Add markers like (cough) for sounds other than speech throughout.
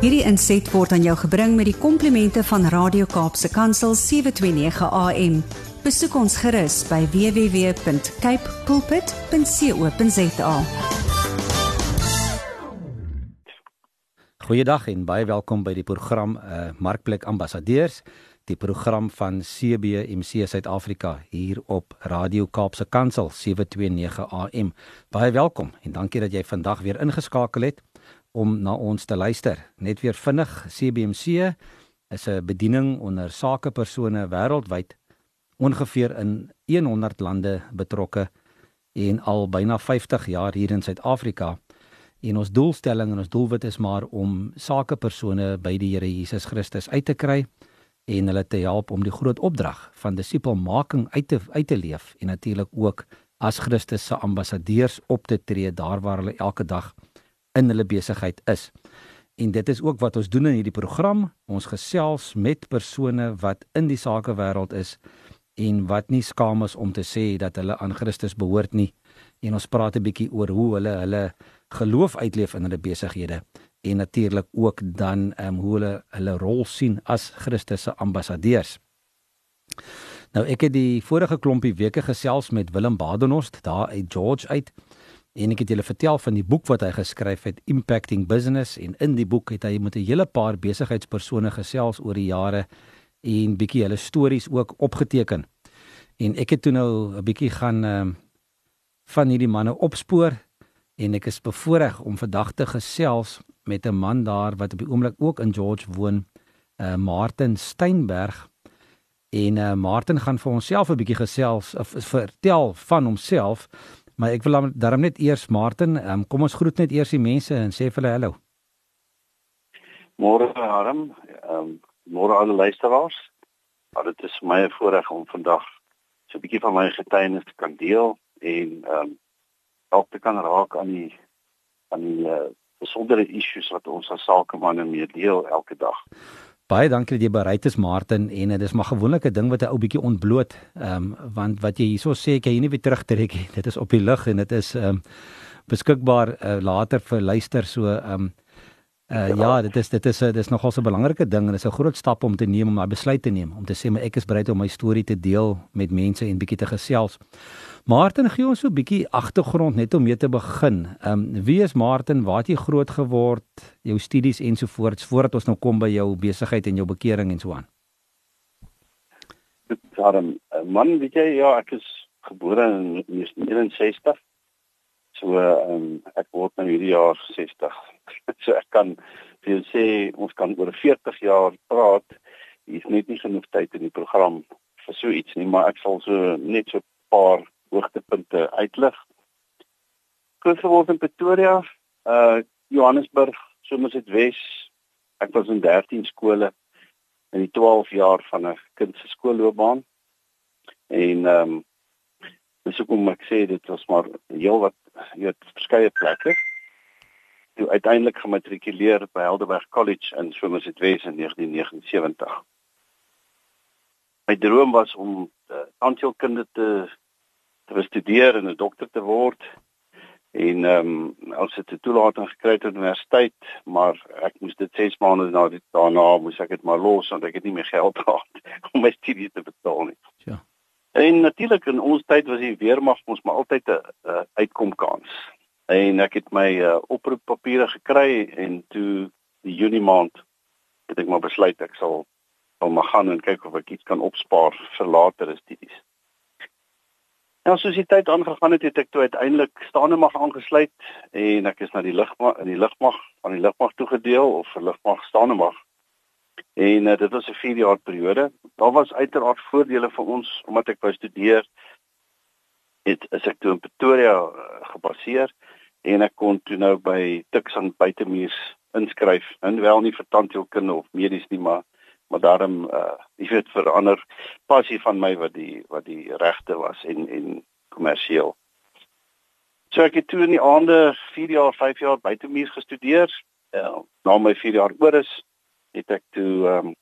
Hierdie inset word aan jou gebring met die komplimente van Radio Kaapse Kansel 729 AM. Besoek ons gerus by www.cape pulpit.co.za. Goeiedag en baie welkom by die program uh, Markplek Ambassadeurs, die program van CBMC Suid-Afrika hier op Radio Kaapse Kansel 729 AM. Baie welkom en dankie dat jy vandag weer ingeskakel het om na ons te luister. Net weer vinnig, CBMC is 'n bediening onder sakepersone wêreldwyd ongeveer in 100 lande betrokke en al byna 50 jaar hier in Suid-Afrika. En ons doelstelling en ons doelwit is maar om sakepersone by die Here Jesus Christus uit te kry en hulle te help om die groot opdrag van disipelmaking uit te uit te leef en natuurlik ook as Christus se ambassadeurs op te tree daar waar hulle elke dag in hulle besigheid is. En dit is ook wat ons doen in hierdie program. Ons gesels met persone wat in die sakewêreld is en wat nie skaam is om te sê dat hulle aan Christus behoort nie. En ons praat 'n bietjie oor hoe hulle hulle geloof uitleef in hulle besighede en natuurlik ook dan ehm um, hoe hulle hulle rol sien as Christus se ambassadeurs. Nou ek het die vorige klompie weke gesels met Willem Badenhorst daar uit George uit en ek het julle vertel van die boek wat hy geskryf het Impacting Business en in die boek het hy met 'n hele paar besigheidspersone gesels oor die jare en bietjie hulle stories ook opgeteken. En ek het toe nou 'n bietjie gaan ehm um, van hierdie manne opspoor en ek is bevoorreg om vandag te gesels met 'n man daar wat op die oomblik ook in George woon, uh Martin Steinberg. En uh Martin gaan vir onsself 'n bietjie gesels of vertel van homself Maar ek wil daarom net eers Martin, um, kom ons groet net eers die mense en sê vir hulle hallo. Môre Harm, ehm um, môre alle luisteraars. Maar dit is my voorreg om vandag so 'n bietjie van my getuienis te kan deel en ehm um, ook te kan raak aan die aan die uh, besondere issues wat ons as sakemanne mee deel elke dag. Baie dankie dat jy bereid is Martin en dit is maar gewoonlik 'n ding wat 'n ou bietjie ontbloot. Ehm um, want wat jy hierso sê, kan jy nie weer terugtrek nie. (laughs) Dit is op die lug en dit is ehm um, beskikbaar uh, later vir luister so ehm um, uh, ja, dit is dit is 'n dis nogal 'n belangrike ding en dit is 'n groot stap om te neem om daai besluit te neem om te sê maar ek is bereid om my storie te deel met mense en bietjie te gesels. Martin, gee ons so 'n bietjie agtergrond net om mee te begin. Ehm um, wie is Martin? Waar het jy groot geword? Jou studies ensovoorts voordat ons nou kom by jou besigheid en jou bekering en so aan. Daarom, eh, man, weet jy, ja, ek is gebore in 1961. So ehm um, ek word nou hierdie jaar 60. (laughs) so ek kan vir jou sê ons kan oor 40 jaar praat. Hier is net nie genoeg tyd in die program vir so iets nie, maar ek sal so net so 'n paar hoogtepunte uitlig. Grootgeword in Pretoria, uh Johannesburg, Somerset Wes. Ek was in 13 skole in die 12 jaar van 'n kind se skoolloopbaan. En ehm um, dis hoekom ek sê dit was maar heel wat jy verskeie plekke. Toe uiteindelik gematrikuleer by Helderberg College in Somerset Wes in 1979. My droom was om uh, tandheelkunde te te bestudeer en 'n dokter te word. En ehm um, ons het 'n toelating gekry tot universiteit, maar ek moes dit 6 maande na dit daarna moes ek dit maar los want ek het nie meer geld (laughs) gehad om my studie te betaal nie. Ja. En natuurlik in ons tyd was die weermag ons maar altyd 'n uitkomkans. En ek het my uh, oproeppapiere gekry en toe die Junie maand het ek maar besluit ek sal sal maar gaan en kyk of ek iets kan opspaar vir latere studies. Ja, soos die tyd aangegaan het, het ek toe uiteindelik staande mag aangesluit en ek is na die lugmag in die lugmag aan die lugmag toegedeel of vir lugmag staande mag. En uh, dit was 'n 4 jaar periode. Daar was uiteraard voordele vir ons omdat ek wou studeer. Dit is ek toe in Pretoria uh, gebaseer en ek kon toe nou by Tuks aan Buitemuurs inskryf. En wel nie vir tandheelkunde of medies nie, maar maar daarom uh jy weet verander passie van my wat die wat die regte was en en kommersieel. So ek het toe in die aande 4 jaar, 5 jaar buitemuur gestudeer. Uh, na my 4 jaar oor is, het ek toe ehm um,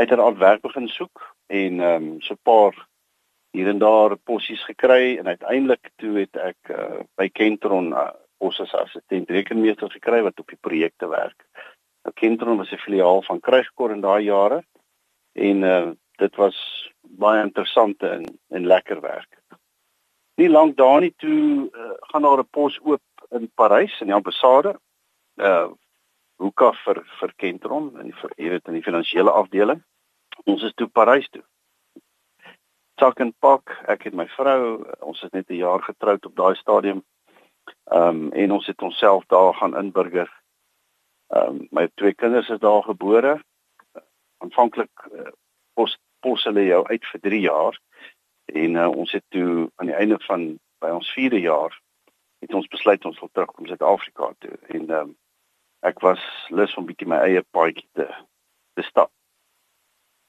uiteraard werk begin soek en ehm um, so 'n paar hier en daar posies gekry en uiteindelik toe het ek uh, by Kentron uh, pos as assistent rekenmeester gekry wat op die projekte werk. Nou Kentron was 'n filiaal van Krygkor in daai jare en uh, dit was baie interessant en en lekker werk. Nie lank daarna toe uh, gaan daar 'n pos oop in Parys in die ambassade. Uh hoeka vir vir Kentron en vir weet in die finansiële afdeling. Ons is toe Parys toe. Sak en pak, ek het my vrou, ons is net 'n jaar getroud op daai stadium. Ehm um, en ons het onsself daar gaan inburger. Ehm um, my twee kinders is daar gebore. Aanvanklik uh, pos pos hulle jou uit vir 3 jaar en uh, ons het toe aan die einde van by ons 4de jaar het ons besluit ons wil terugkom Suid-Afrika toe en ehm um, ek was lus om bietjie my eie paadjie te te stap.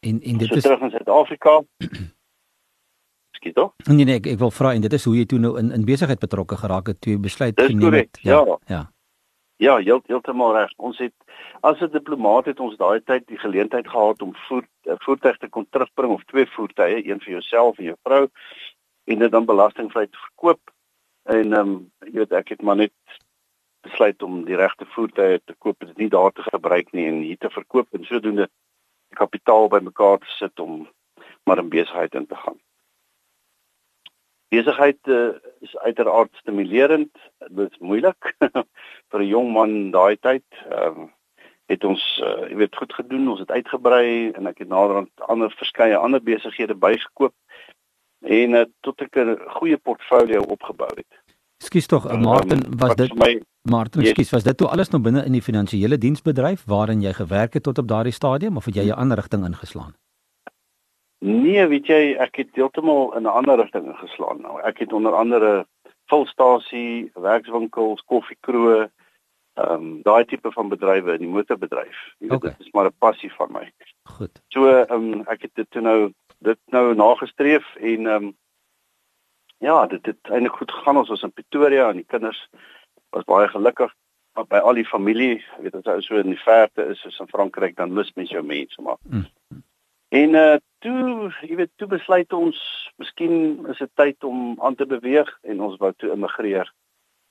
En en dit so is terug in Suid-Afrika. (clears throat) Skiet toch? Nee nee, ek, ek wil vra en dit is hoe jy toe nou in in besigheid betrokke geraak het toe jy besluit geneem het. Ja. ja. Ja. Ja, heel, heeltemal reg. Ons het as 'n diplomaat het ons daai tyd die geleentheid gehad om voer, voertuig te kon terugbring of twee voertuie, een vir jouself en jou vrou en dit dan belastingvry te verkoop. En ehm um, jy weet ek het maar net besluit om die regte voertuie te koop en dit nie daar te gebruik nie en hier te verkoop en sodoende kapitaal bymekaar te sit om maar in besigheid in te gaan. Besigheid uh, is uiteraard stimulerend. Dit is moeilik (laughs) vir 'n jong man daai tyd. Ehm uh, het ons uh, jy weet goed gedoen. Ons het uitgebrei en ek het naderhand ander verskeie ander besighede bygekoop en uh, tot ek 'n goeie portfolio opgebou het. Skus tog, uh, Martin, was dit my Martin, Yes. skus, was dit toe alles nog binne in die finansiële diensbedryf waarin jy gewerk het tot op daardie stadium of het jy 'n ander rigting ingeslaan? Nee, weet jy, ek het heeltemal in 'n ander rigting ingeslaan nou. Ek het onder andere vulstasie, werkswinkels, koffiekroë, ehm um, daai tipe van bedrywe in die motorbedryf. Jy weet, Okay. dit is maar 'n passie van my. Goed. So ehm um, ek het dit toe nou dit nou nagestreef en ehm um, ja, dit het eintlik goed gegaan. Ons was in Pretoria en die kinders was baie gelukkig by al die familie, jy weet as jy so in die verte is soos in Frankryk dan mis mens jou mense maar. Mm. En uh toe, jy weet, toe besluit ons, miskien is dit tyd om aan te beweeg en ons wou toe immigreer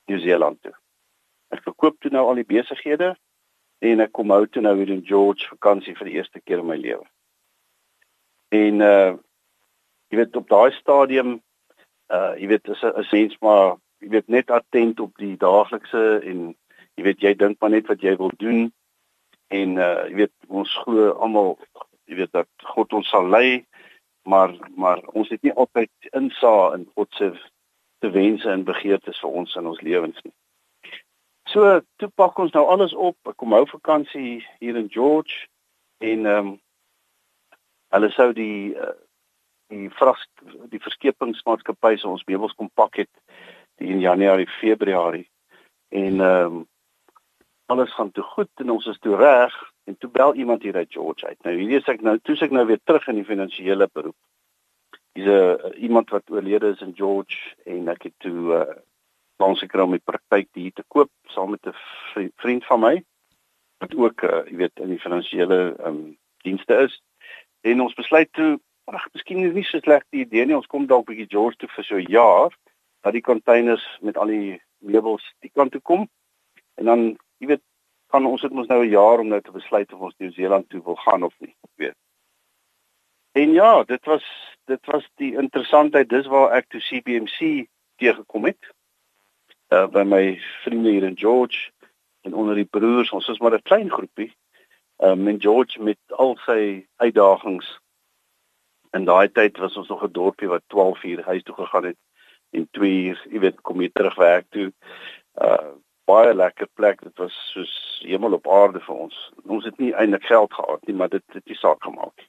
Nieu-Seeland toe. Ek verkoop toe nou al die besighede en ek kom hou toe nou weer in George vakansie vir die eerste keer in my lewe. En uh jy weet op daai stadium uh jy weet is 'n mens maar jy weet net attent op die daaglikse en jy weet jy dink maar net wat jy wil doen en uh jy weet ons glo almal jy weet dat God ons sal lei maar maar ons het nie altyd insaag in God se se wense en begeertes vir ons in ons lewens nie. So toe pak ons nou alles op. Ek kom hou vakansie hier in George en ehm um, hulle sou die uh, die vrag die verskepingsmaatskappy se ons meubels kom pak het in Januarie, Februarie en ehm um, alles gaan toe goed en ons is toe reg en toe bel iemand hier uit George uit. Nou hierdie is ek nou toe ek nou weer terug in die finansiële beroep. Dis 'n uh, iemand wat oorlede is in George en ek het toe uh, kans gekry om die praktyk hier te koop saam met 'n vri- vriend van my wat ook uh, jy weet in die finansiële um, dienste is. En ons besluit toe ag, miskien is nie so sleg die idee nie. Ons kom dalk bietjie George toe vir so 'n jaar dat die containers met al die meubels die kant toe kom. En dan jy weet kan ons het mos nou 'n jaar om nou te besluit of ons Nieu-Seeland toe wil gaan of nie, weet. En ja, dit was dit was die interessantheid dis waar ek toe CBMC teëgekom het. Uh by my vriende hier in George en onder die broers, ons is maar 'n klein groepie. Um en George met al sy uitdagings. In daai tyd was ons nog 'n dorpie wat 12 uur huis toe gegaan het en 2 uur, jy weet, kom jy terug werk toe. Uh baie lekker plek. Dit was soos hemel op aarde vir ons. Ons het nie eintlik geld gehad nie, maar dit het die saak gemaak.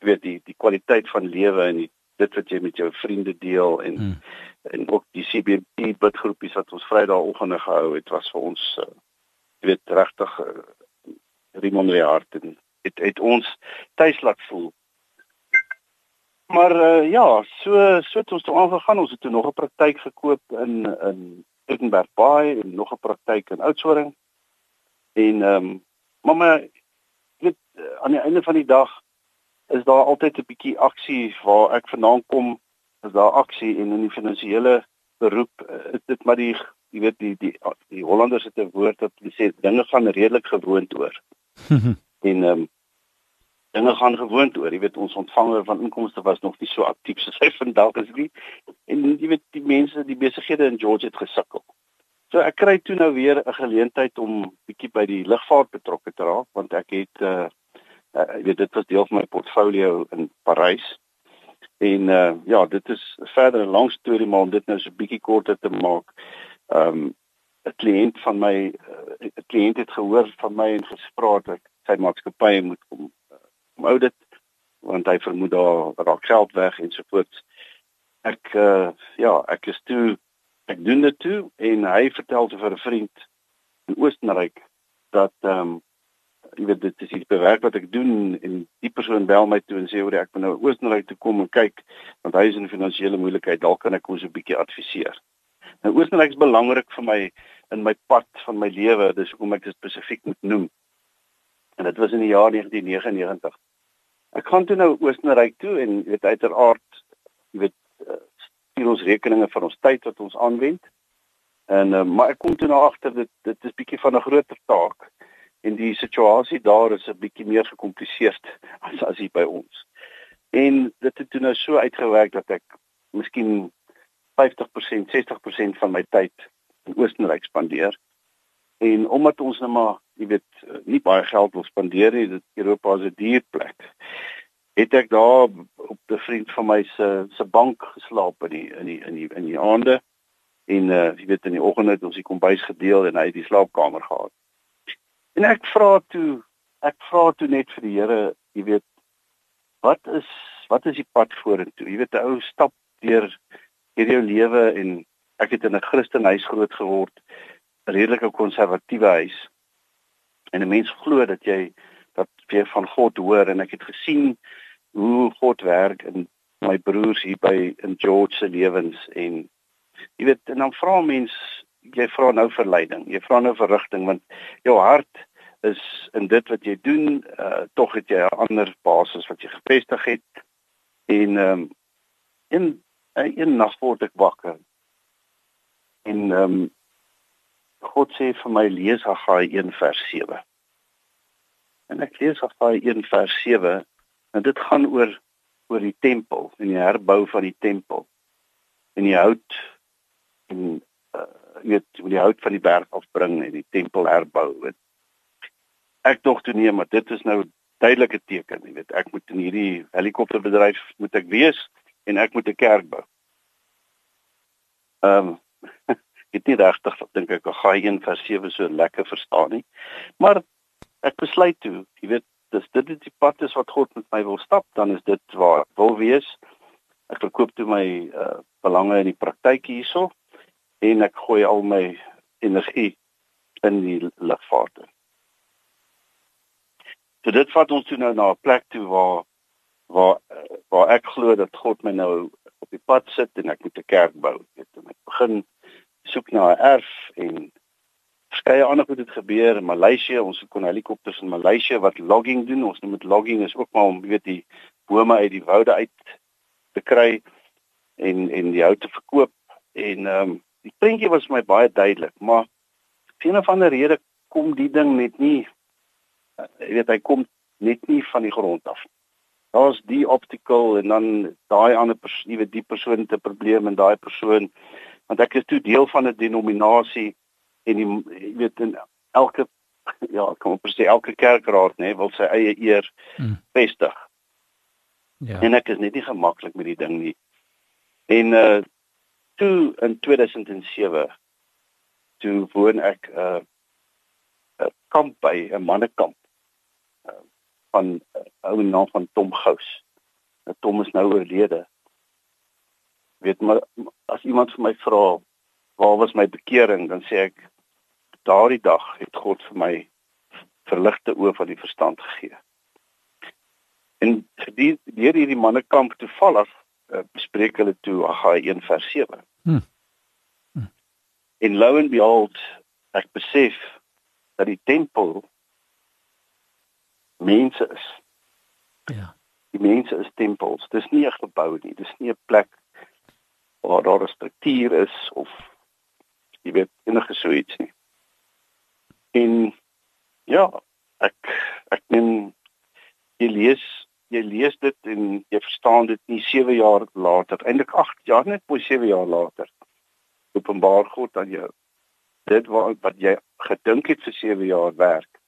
Jy weet die die kwaliteit van lewe en die dit wat jy met jou vriende deel en Hmm. en ook die CBP bidgroepies wat ons Vrydagoggende gehou het was vir ons uh, jy weet regtig uh, Rimon Reart en het het ons tuis laat voel. Maar uh, ja, so so het ons toe aangegaan. Ons het toe nog 'n praktyk gekoop in in Edinburgh Bay en nog 'n praktyk in Oudtshoorn. En ehm um, maar my weet uh, aan die einde van die dag is daar altyd 'n bietjie aksie waar ek vandaan kom, is daar aksie en in die finansiële beroep uh, is dit maar die jy weet die die die Hollanders het 'n woord wat sê dinge gaan redelik gewoond oor. (laughs) en ehm um, dinge gaan gewoond oor. Jy weet ons ontvanger van inkomste was nog nie so aktief soos hy (laughs) vandag is nie. En jy weet die mense, die besighede in George het gesukkel. So ek kry toe nou weer 'n geleentheid om bietjie by die lugvaart betrokke te raak want ek het uh, uh jy weet dit was deel van my portfolio in Parys. En uh ja, dit is verder 'n lang storie maar om dit nou so bietjie korter te maak. Um 'n kliënt van my 'n kliënt het gehoor van my en gespreek dat sy maatskappy moet kom om audit want hy vermoed daar raak geld weg en so voort. Ek uh ja, ek is toe ek doen dit toe en hy vertel te vir 'n vriend in Oostenryk dat ehm um, jy weet dit is iets bewerk wat ek doen en die persoon bel my toe en sê hoor ek moet nou Oostenryk toe kom en kyk want hy is in finansiële moeilikheid dalk kan ek hom so 'n bietjie adviseer. Nou Oostenryk is belangrik vir my in my pad van my lewe dis hoekom ek dit spesifiek moet noem. En dit was in die jaar 1999. Ek gaan toe nou Oostenryk toe en jy weet uiteraard jy weet uh, stuur ons rekeninge van ons tyd wat ons aanwend. En uh, maar ek kom toe nou agter dit dit is bietjie van 'n groter taak en die situasie daar is 'n bietjie meer gekompliseerd (laughs) as as hier by ons. En dit het toe nou so uitgewerk dat ek miskien 50%, 60% van my tyd in Oostenryk spandeer. En omdat ons nou maar, jy weet, nie baie geld wil spandeer nie, dit Europa is 'n duur plek het ek daar op 'n vriend van my se se bank geslaap in die in die in die in die aande en uh jy weet in die oggend het ons die kombuis gedeel en hy het die slaapkamer gehad. En ek vra toe ek vra toe net vir die Here, jy weet wat is wat is die pad vorentoe? Jy weet 'n ou stap deur hierdie jou lewe en ek het in 'n Christenhuis groot geword, 'n redelike konservatiewe huis. En 'n mens glo dat jy dat jy van God hoor en ek het gesien hoe God werk in my broers hier by in George se lewens en jy weet en dan vra mens jy vra nou vir leiding jy vra nou vir rigting want jou hart is in dit wat jy doen uh, tog het jy 'n ander basis wat jy gevestig het en um, in uh, in nag word ek wakker en um, God sê vir my lees Haggai 1 vers 7 en ek lees Haggai 1 vers 7 En dit gaan oor oor die tempel en die herbou van die tempel. En die hout en uh, weet hoe die hout van die berg afbring en die tempel herbou. Weet. Ek dog toe nee, maar dit is nou duidelike teken, jy weet, ek moet in hierdie helikopterbedryf moet ek wees en ek moet 'n kerk bou. Ehm um, (laughs) dit is regtig dink ek gaan een vers 7 so lekker verstaan nie. Maar ek besluit toe, jy weet, dis dit is die pad is wat God met my wil stap, dan is dit waar ek wil wees. Ek verkoop toe my uh belange in die praktyk hierso en ek gooi al my energie in die lugvaart. So dit vat ons toe nou na 'n plek toe waar waar waar ek glo dat God my nou op die pad sit en ek moet 'n kerk bou. Ek het begin soek na 'n erf en verskeie ander goed het gebeur in Maleisië. Ons kon helikopters in Maleisië wat logging doen. Ons noem dit logging is ook maar om weet die bome uit die woude uit te kry en en die hout te verkoop. En ehm um, die prentjie was my baie duidelik, maar vir 'n of ander rede kom die ding net nie uh, jy weet hy kom net nie van die grond af. Daar's die optical en dan daai ander persoon, jy weet die persoon het 'n probleem en daai persoon want ek is toe deel van 'n denominasie en die jy weet in elke ja, kom op sê elke kerkraad nê wil sy eie eer hmm. vestig. Ja. En ek is net nie gemaklik met die ding nie. En uh toe in 2007 toe woon ek 'n uh, 'n kamp by 'n mannekamp uh, van 'n uh, ou naam van Tom Gous. Nou Tom is nou oorlede. Weet maar as iemand vir my vra waar was my bekering dan sê ek daardie dag het God vir my verligte oë van die verstand gegee. En deur hierdie mannekamp toevallig uh, bespreek hulle toe Haggai 1 vers 7. Hmm. Hmm. En lo and behold, ek besef dat die tempel mense is. Ja. Die mense is tempels. Dis nie 'n gebou nie. Dis nie 'n plek waar daar 'n struktuur is of jy weet enige so iets nie. En ja, ek ek neem jy lees jy lees dit en jy verstaan dit nie 7 jaar later, eintlik 8 jaar net mooi 7 jaar later. Openbaar God aan jou dit wat wat jy gedink het vir 7 jaar werk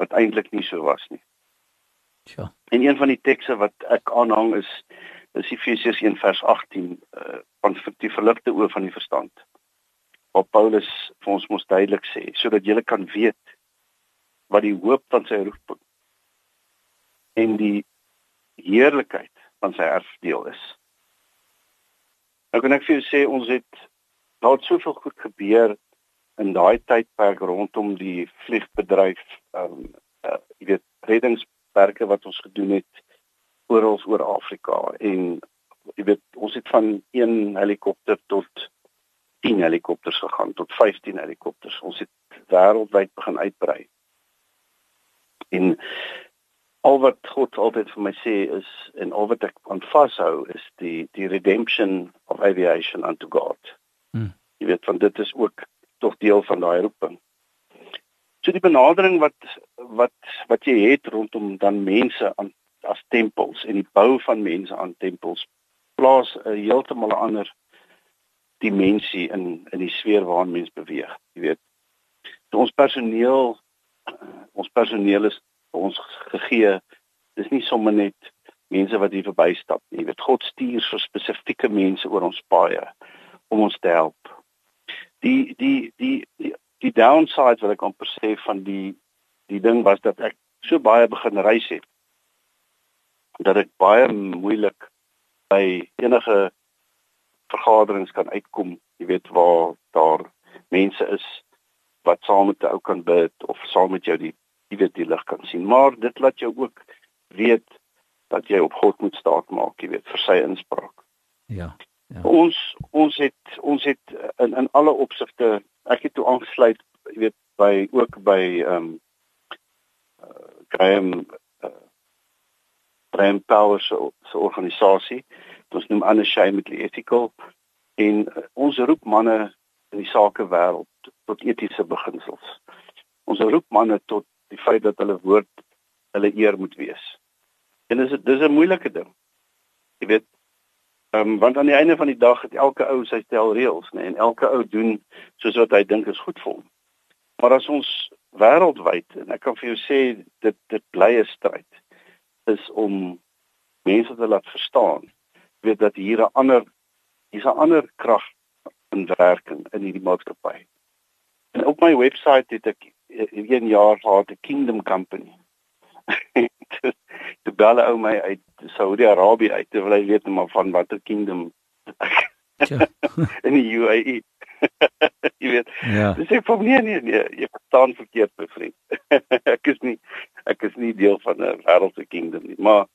wat eintlik nie so was nie. Ja. En een van die tekste wat ek aanhang is is Efesiërs 1 vers 18 uh, van die verligte oë van die verstand. Waar Paulus vir ons mos duidelik sê sodat jy kan weet wat die hoop van sy roeping en die heerlikheid van sy erfdeel is. Nou kan ek vir jou sê ons het daar het soveel goed gebeur in daai tydperk rondom die vliegbedryf ehm um, uh, jy weet reddingswerke wat ons gedoen het oral oor Afrika en jy weet ons het van een helikopter tot 10 helikopters gegaan tot 15 helikopters ons het wêreldwyd begin uitbrei en al wat God altyd vir my sê is en al wat ek aan vashou is die die redemption of aviation unto God. Hmm. Jy weet van dit is ook tog deel van daai roeping. So die benadering wat wat wat jy het rondom dan mense aan as tempels en die bou van mense aan tempels plaas 'n heeltemal 'n ander dimensie in in die sfeer waarin mens beweeg, jy weet. So ons personeel ons personeel is ons gegee dis nie sommer net mense wat hier verbystap nie. Jy weet God stuur vir spesifieke mense oor ons paaie om ons te help die die die die, die downside wat ek amper sê van die die ding was dat ek so baie begin reis het dat ek baie moeilik by enige vergaderings kan uitkom jy weet waar daar mense is wat saam met jou kan bid of saam met jou die jy weet die lig kan sien maar dit laat jou ook weet dat jy op God moet staat maak jy weet vir sy inspraak ja Ja. Ons ons het ons het in in alle opsigte ek het toe aangesluit, jy weet, by ook by ehm um, uh, Graham Graham Power se se organisasie. Ons noem Unashamedly Ethical en uh, ons roep manne in die sake wêreld tot etiese beginsels. Ons roep manne tot die feit dat hulle woord hulle eer moet wees. En dis dis 'n moeilike ding. Jy weet um, want aan die einde van die dag het elke ou sy stel reëls, nê, nee, en elke ou doen soos wat hy dink is goed vir hom. Maar as ons wêreldwyd en ek kan vir jou sê dit dit bly 'n stryd is om mense te laat verstaan weet dat hier 'n ander hier's 'n ander krag in werking in hierdie maatskappy. En op my webwerf het ek een jaar gehad 'n kingdom company. (laughs) toe bel hy ou my uit Saudi-Arabië uit terwyl hy weet maar van watter kingdom (laughs) in die UAE. (laughs) jy weet. Ja. Dis ek van nee nee nee, jy verstaan verkeerd my vriend. ek is nie ek is nie deel van 'n wêreldse kingdom nie, maar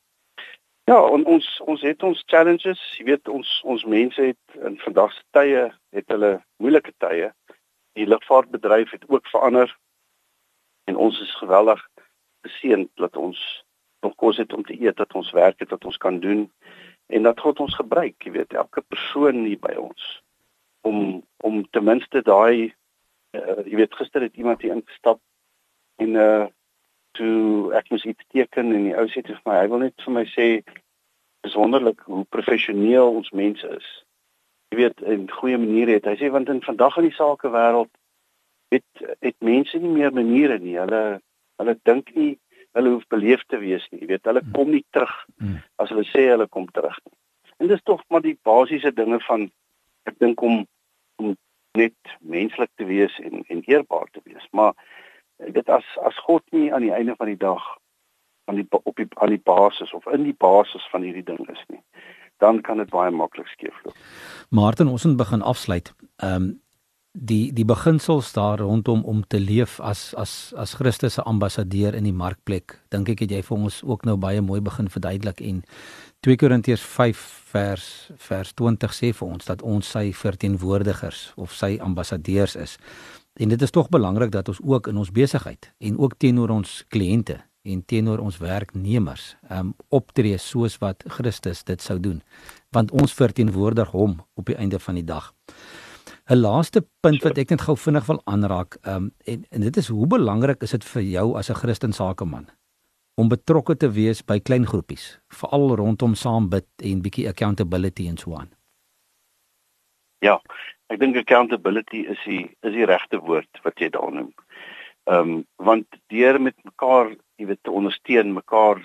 ja, on, ons ons het ons challenges, jy weet ons ons mense het in vandag se tye het hulle moeilike tye. Die lugvaartbedryf het ook verander en ons is geweldig geseënd dat ons nog kos het om te eet, dat ons werk het wat ons kan doen en dat God ons gebruik, jy weet, elke persoon hier by ons om om ten minste daai uh, jy weet gister het iemand hier ingestap en uh toe ek moes iets teken en die ou sê vir my hy wil net vir my sê is wonderlik hoe professioneel ons mense is. Jy weet, in goeie maniere het. Hy sê want in vandag in die sake wêreld het het mense nie meer maniere nie. Hulle hulle dink nie hulle hoef beleef te wees nie. Jy weet, hulle kom nie terug mm. as hulle sê hulle kom terug nie. En dis tog maar die basiese dinge van ek dink om om net menslik te wees en en eerbaar te wees. Maar dit as as God nie aan die einde van die dag aan die op die aan die basis of in die basis van hierdie ding is nie, dan kan dit baie maklik skeefloop. Martin, ons moet begin afsluit. Ehm um, die die beginsels daar rondom om te leef as as as Christus se ambassadeur in die markplek dink ek het jy vir ons ook nou baie mooi begin verduidelik en 2 Korintiërs 5 vers vers 20 sê vir ons dat ons sy verteenwoordigers of sy ambassadeurs is en dit is tog belangrik dat ons ook in ons besigheid en ook teenoor ons kliënte en teenoor ons werknemers um optree soos wat Christus dit sou doen. Want ons verteenwoordig hom op die einde van die dag. 'n Laaste punt wat ek net gou vinnig wil aanraak, um, en en dit is hoe belangrik is dit vir jou as 'n Christen sakeman om betrokke te wees by klein groepies, veral rondom saam bid en bietjie accountability en so aan. Ja, ek dink accountability is die is die regte woord wat jy daar noem. Ehm um, want deur met mekaar, jy weet, te ondersteun, mekaar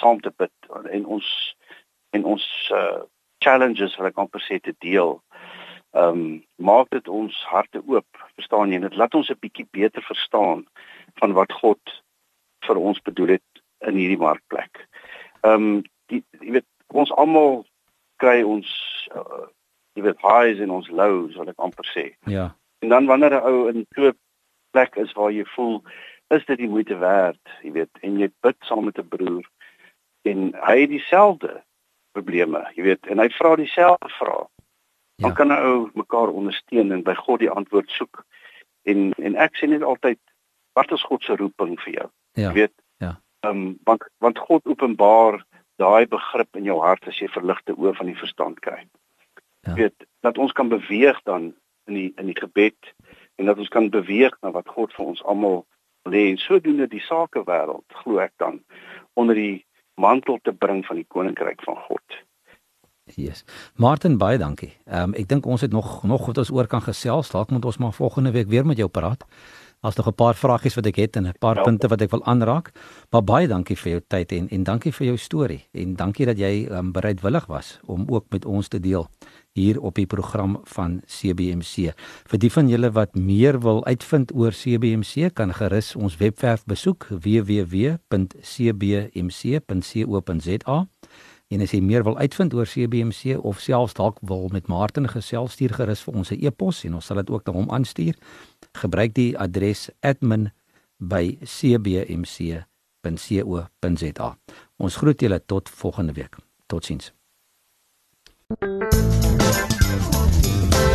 saam te bid en ons en ons uh, challenges wat ek amper sê te deel. Ehm um, maak dit ons harte oop, verstaan jy? Dit laat ons 'n bietjie beter verstaan van wat God vir ons bedoel het in hierdie markplek. Ehm um, jy weet ons almal kry ons uh, jy weet highs en ons lows wat ek amper sê. Ja. En dan wanneer 'n ou in so 'n plek is waar jy voel is dit die moeite werd, jy weet, en jy bid saam met 'n broer en hy het dieselfde probleme, jy weet, en hy vra dieselfde vrae. Dan ja. kan 'n ou mekaar ondersteun en by God die antwoord soek. En en ek sê net altyd wat is God se roeping vir jou? Ja. Jy weet. Ja. Ehm um, want want God openbaar daai begrip in jou hart as jy verligte oë van die verstand kry. Ja. Weet dat ons kan beweeg dan in die in die gebed en dat ons kan beweeg na wat God vir ons almal lê en sodoende die sakewêreld glo ek dan onder die mantel te bring van die koninkryk van God. Yes. Martin baie dankie. Ehm um, ek dink ons het nog nog wat ons oor kan gesels. Dalk moet ons maar volgende week weer met jou praat. As nog 'n paar vragies wat ek het en 'n paar ja. punte wat ek wil aanraak. Maar baie dankie vir jou tyd en en dankie vir jou storie en dankie dat jy um, bereidwillig was om ook met ons te deel hier op die program van CBMC. Vir die van julle wat meer wil uitvind oor CBMC, kan gerus ons webwerf besoek www.cbmc.co.za. En as jy meer wil uitvind oor CBMC of selfs dalk wil met Martin gesels, stuur gerus vir ons 'n e-pos en ons sal dit ook na hom aanstuur. Gebruik die adres admin@cbmc.co.za. Ons groet julle tot volgende week. Totsiens.